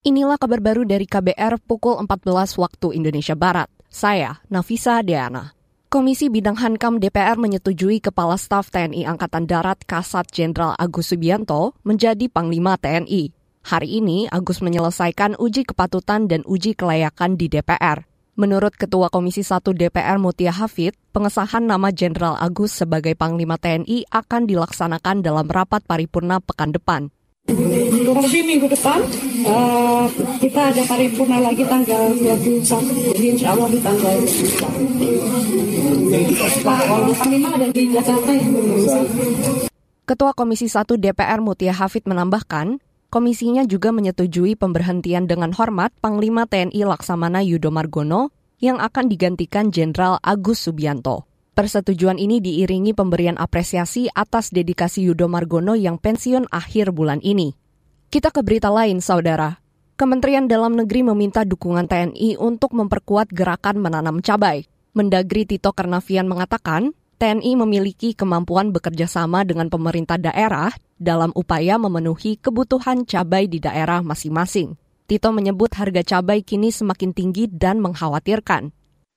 Inilah kabar baru dari KBR pukul 14 waktu Indonesia Barat. Saya, Nafisa Deana. Komisi Bidang Hankam DPR menyetujui Kepala Staf TNI Angkatan Darat Kasat Jenderal Agus Subianto menjadi Panglima TNI. Hari ini, Agus menyelesaikan uji kepatutan dan uji kelayakan di DPR. Menurut Ketua Komisi 1 DPR Mutia Hafid, pengesahan nama Jenderal Agus sebagai Panglima TNI akan dilaksanakan dalam rapat paripurna pekan depan. Lebih minggu depan uh, kita ada paripurna lagi tanggal 21, jadi insya Allah di tanggal Panglima ada di Jakarta. Ketua Komisi 1 DPR Mutia Hafid menambahkan, komisinya juga menyetujui pemberhentian dengan hormat Panglima TNI Laksamana Yudo Margono yang akan digantikan Jenderal Agus Subianto. Persetujuan ini diiringi pemberian apresiasi atas dedikasi Yudo Margono yang pensiun akhir bulan ini. Kita ke berita lain, saudara. Kementerian Dalam Negeri meminta dukungan TNI untuk memperkuat gerakan menanam cabai. Mendagri Tito Karnavian mengatakan, TNI memiliki kemampuan bekerja sama dengan pemerintah daerah dalam upaya memenuhi kebutuhan cabai di daerah masing-masing. Tito menyebut harga cabai kini semakin tinggi dan mengkhawatirkan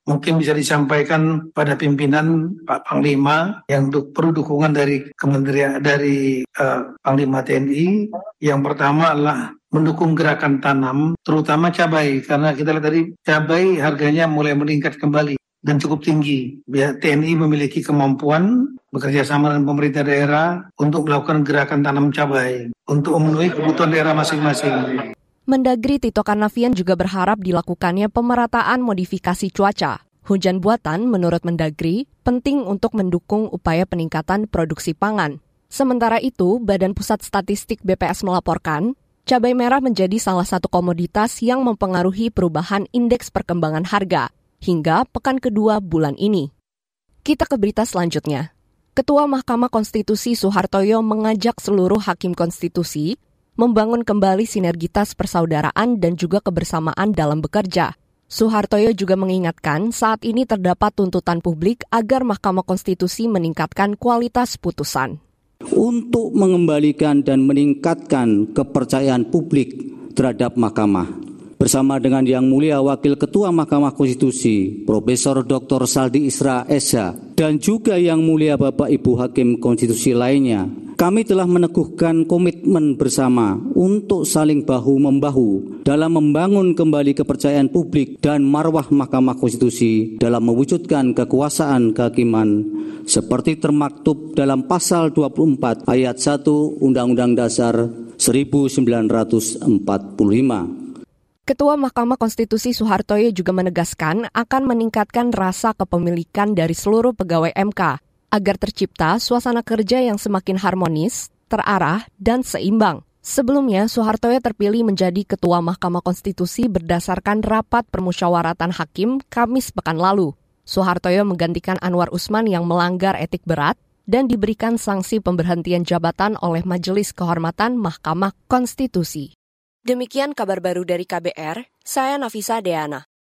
mungkin bisa disampaikan pada pimpinan Pak Panglima yang perlu dukungan dari Kementerian dari uh, Panglima TNI. Yang pertama adalah mendukung gerakan tanam, terutama cabai, karena kita lihat tadi cabai harganya mulai meningkat kembali dan cukup tinggi. Biar TNI memiliki kemampuan bekerja sama dengan pemerintah daerah untuk melakukan gerakan tanam cabai untuk memenuhi kebutuhan daerah masing-masing. Mendagri Tito Karnavian juga berharap dilakukannya pemerataan modifikasi cuaca. Hujan buatan, menurut Mendagri, penting untuk mendukung upaya peningkatan produksi pangan. Sementara itu, Badan Pusat Statistik BPS melaporkan, cabai merah menjadi salah satu komoditas yang mempengaruhi perubahan indeks perkembangan harga hingga pekan kedua bulan ini. Kita ke berita selanjutnya. Ketua Mahkamah Konstitusi Soehartoyo mengajak seluruh hakim konstitusi membangun kembali sinergitas persaudaraan dan juga kebersamaan dalam bekerja. Soehartoyo juga mengingatkan saat ini terdapat tuntutan publik agar Mahkamah Konstitusi meningkatkan kualitas putusan. Untuk mengembalikan dan meningkatkan kepercayaan publik terhadap mahkamah, bersama dengan Yang Mulia Wakil Ketua Mahkamah Konstitusi, Profesor Dr. Saldi Isra Esa, dan juga Yang Mulia Bapak Ibu Hakim Konstitusi lainnya, kami telah meneguhkan komitmen bersama untuk saling bahu-membahu dalam membangun kembali kepercayaan publik dan marwah Mahkamah Konstitusi dalam mewujudkan kekuasaan kehakiman seperti termaktub dalam pasal 24 ayat 1 Undang-Undang Dasar 1945. Ketua Mahkamah Konstitusi Soehartoyo juga menegaskan akan meningkatkan rasa kepemilikan dari seluruh pegawai MK agar tercipta suasana kerja yang semakin harmonis, terarah, dan seimbang. Sebelumnya, Soehartoyo terpilih menjadi Ketua Mahkamah Konstitusi berdasarkan rapat permusyawaratan hakim Kamis pekan lalu. Soehartoyo menggantikan Anwar Usman yang melanggar etik berat dan diberikan sanksi pemberhentian jabatan oleh Majelis Kehormatan Mahkamah Konstitusi. Demikian kabar baru dari KBR, saya Nafisa Deana.